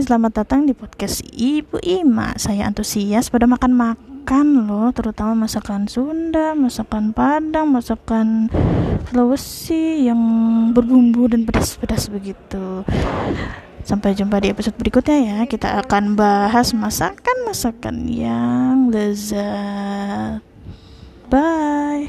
selamat datang di podcast Ibu Ima. Saya antusias pada makan-makan loh, terutama masakan Sunda, masakan Padang, masakan Sulawesi yang berbumbu dan pedas-pedas begitu. Sampai jumpa di episode berikutnya ya. Kita akan bahas masakan-masakan yang lezat. Bye.